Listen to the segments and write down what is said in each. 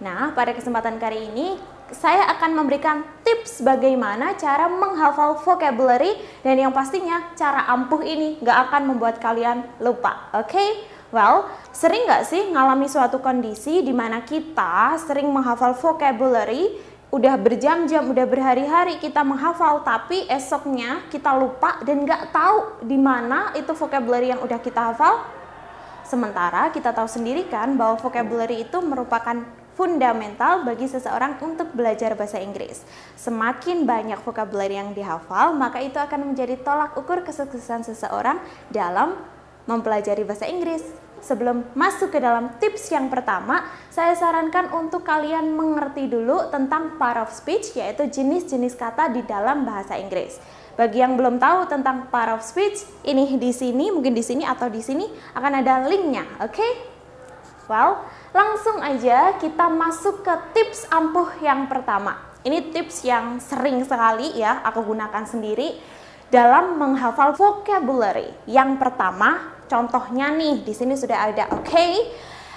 Nah, pada kesempatan kali ini saya akan memberikan tips bagaimana cara menghafal vocabulary dan yang pastinya cara ampuh ini nggak akan membuat kalian lupa. Oke? Okay? Well, sering nggak sih ngalami suatu kondisi di mana kita sering menghafal vocabulary udah berjam-jam, udah berhari-hari kita menghafal, tapi esoknya kita lupa dan nggak tahu di mana itu vocabulary yang udah kita hafal. Sementara kita tahu sendiri kan bahwa vocabulary itu merupakan fundamental bagi seseorang untuk belajar bahasa Inggris. Semakin banyak vocabulary yang dihafal, maka itu akan menjadi tolak ukur kesuksesan seseorang dalam mempelajari bahasa Inggris. Sebelum masuk ke dalam tips yang pertama, saya sarankan untuk kalian mengerti dulu tentang part of speech, yaitu jenis-jenis kata di dalam bahasa Inggris. Bagi yang belum tahu tentang part of speech, ini di sini, mungkin di sini atau di sini akan ada linknya, oke? Okay? Well, Langsung aja kita masuk ke tips ampuh yang pertama. Ini tips yang sering sekali ya aku gunakan sendiri dalam menghafal vocabulary. Yang pertama, contohnya nih di sini sudah ada. Oke. Okay?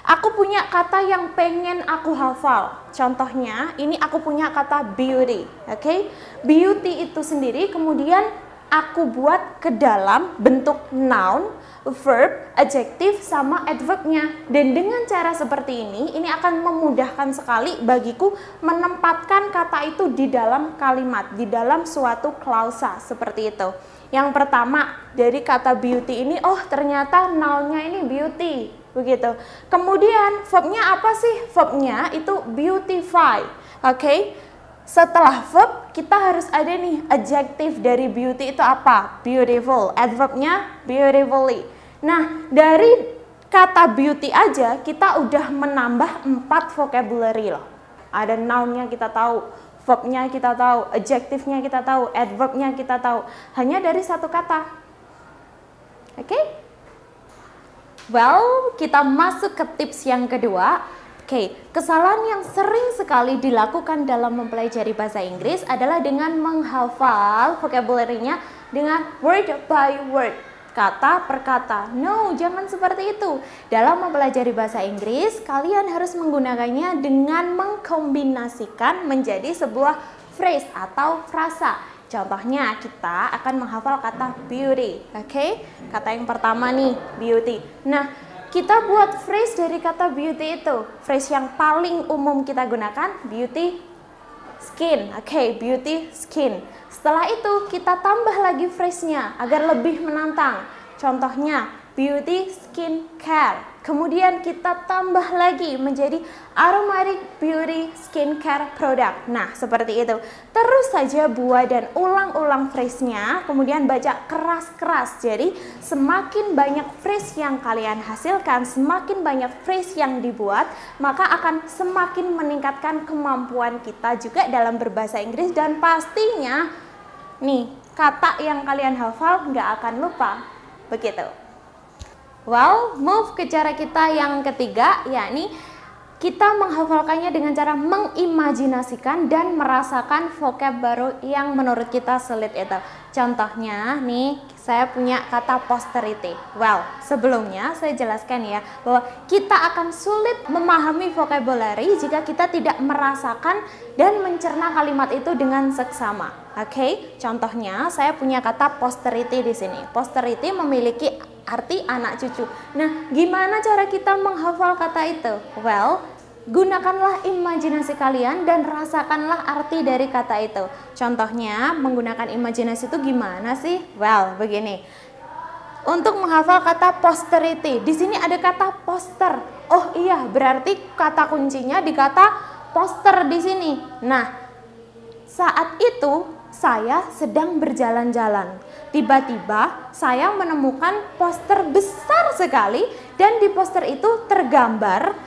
Aku punya kata yang pengen aku hafal. Contohnya, ini aku punya kata beauty. Oke. Okay? Beauty itu sendiri kemudian aku buat ke dalam bentuk noun verb, adjektif, sama adverbnya. Dan dengan cara seperti ini, ini akan memudahkan sekali bagiku menempatkan kata itu di dalam kalimat, di dalam suatu klausa seperti itu. Yang pertama, dari kata beauty ini, oh ternyata nounnya ini beauty, begitu. Kemudian verbnya apa sih? Verbnya itu beautify, oke? Okay? Setelah verb, kita harus ada nih adjektif dari beauty itu apa? Beautiful. Adverbnya beautifully. Nah, dari kata beauty aja kita udah menambah empat vocabulary loh. Ada nounnya kita tahu, verbnya kita tahu, adjektifnya kita tahu, adverbnya kita tahu. Hanya dari satu kata. Oke? Okay? Well, kita masuk ke tips yang kedua Oke, kesalahan yang sering sekali dilakukan dalam mempelajari bahasa Inggris adalah dengan menghafal vocabulary-nya dengan word by word, kata per kata. No, jangan seperti itu. Dalam mempelajari bahasa Inggris, kalian harus menggunakannya dengan mengkombinasikan menjadi sebuah phrase atau frasa. Contohnya, kita akan menghafal kata beauty, oke? Okay? Kata yang pertama nih, beauty. Nah, kita buat phrase dari kata beauty itu. Phrase yang paling umum kita gunakan beauty skin. Oke, okay, beauty skin. Setelah itu kita tambah lagi phrase-nya agar lebih menantang. Contohnya beauty skin care. Kemudian kita tambah lagi menjadi aromatic beauty skincare product. Nah, seperti itu. Terus saja buat dan ulang-ulang phrase-nya, kemudian baca keras-keras. Jadi, semakin banyak phrase yang kalian hasilkan, semakin banyak phrase yang dibuat, maka akan semakin meningkatkan kemampuan kita juga dalam berbahasa Inggris dan pastinya nih, kata yang kalian hafal nggak akan lupa. Begitu. Well, move ke cara kita yang ketiga, yakni kita menghafalkannya dengan cara mengimajinasikan dan merasakan vocab baru yang menurut kita sulit itu. Contohnya nih, saya punya kata posterity. Well, sebelumnya saya jelaskan ya bahwa kita akan sulit memahami vocabulary jika kita tidak merasakan dan mencerna kalimat itu dengan seksama. Oke, okay? contohnya saya punya kata posterity di sini. Posterity memiliki arti anak cucu. Nah, gimana cara kita menghafal kata itu? Well, gunakanlah imajinasi kalian dan rasakanlah arti dari kata itu. Contohnya, menggunakan imajinasi itu gimana sih? Well, begini. Untuk menghafal kata posterity, di sini ada kata poster. Oh iya, berarti kata kuncinya di kata poster di sini. Nah, saat itu saya sedang berjalan-jalan Tiba-tiba saya menemukan poster besar sekali dan di poster itu tergambar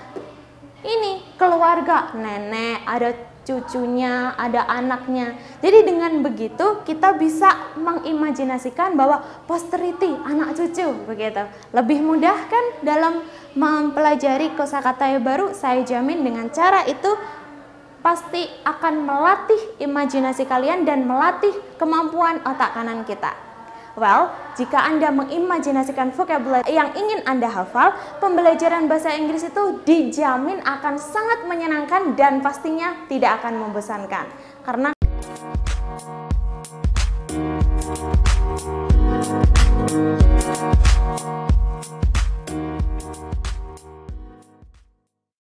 ini keluarga, nenek, ada cucunya, ada anaknya. Jadi dengan begitu kita bisa mengimajinasikan bahwa poster itu anak cucu begitu. Lebih mudah kan dalam mempelajari kosakata yang baru? Saya jamin dengan cara itu pasti akan melatih imajinasi kalian dan melatih kemampuan otak kanan kita. Well, jika Anda mengimajinasikan vocabulary yang ingin Anda hafal, pembelajaran bahasa Inggris itu dijamin akan sangat menyenangkan dan pastinya tidak akan membosankan. Karena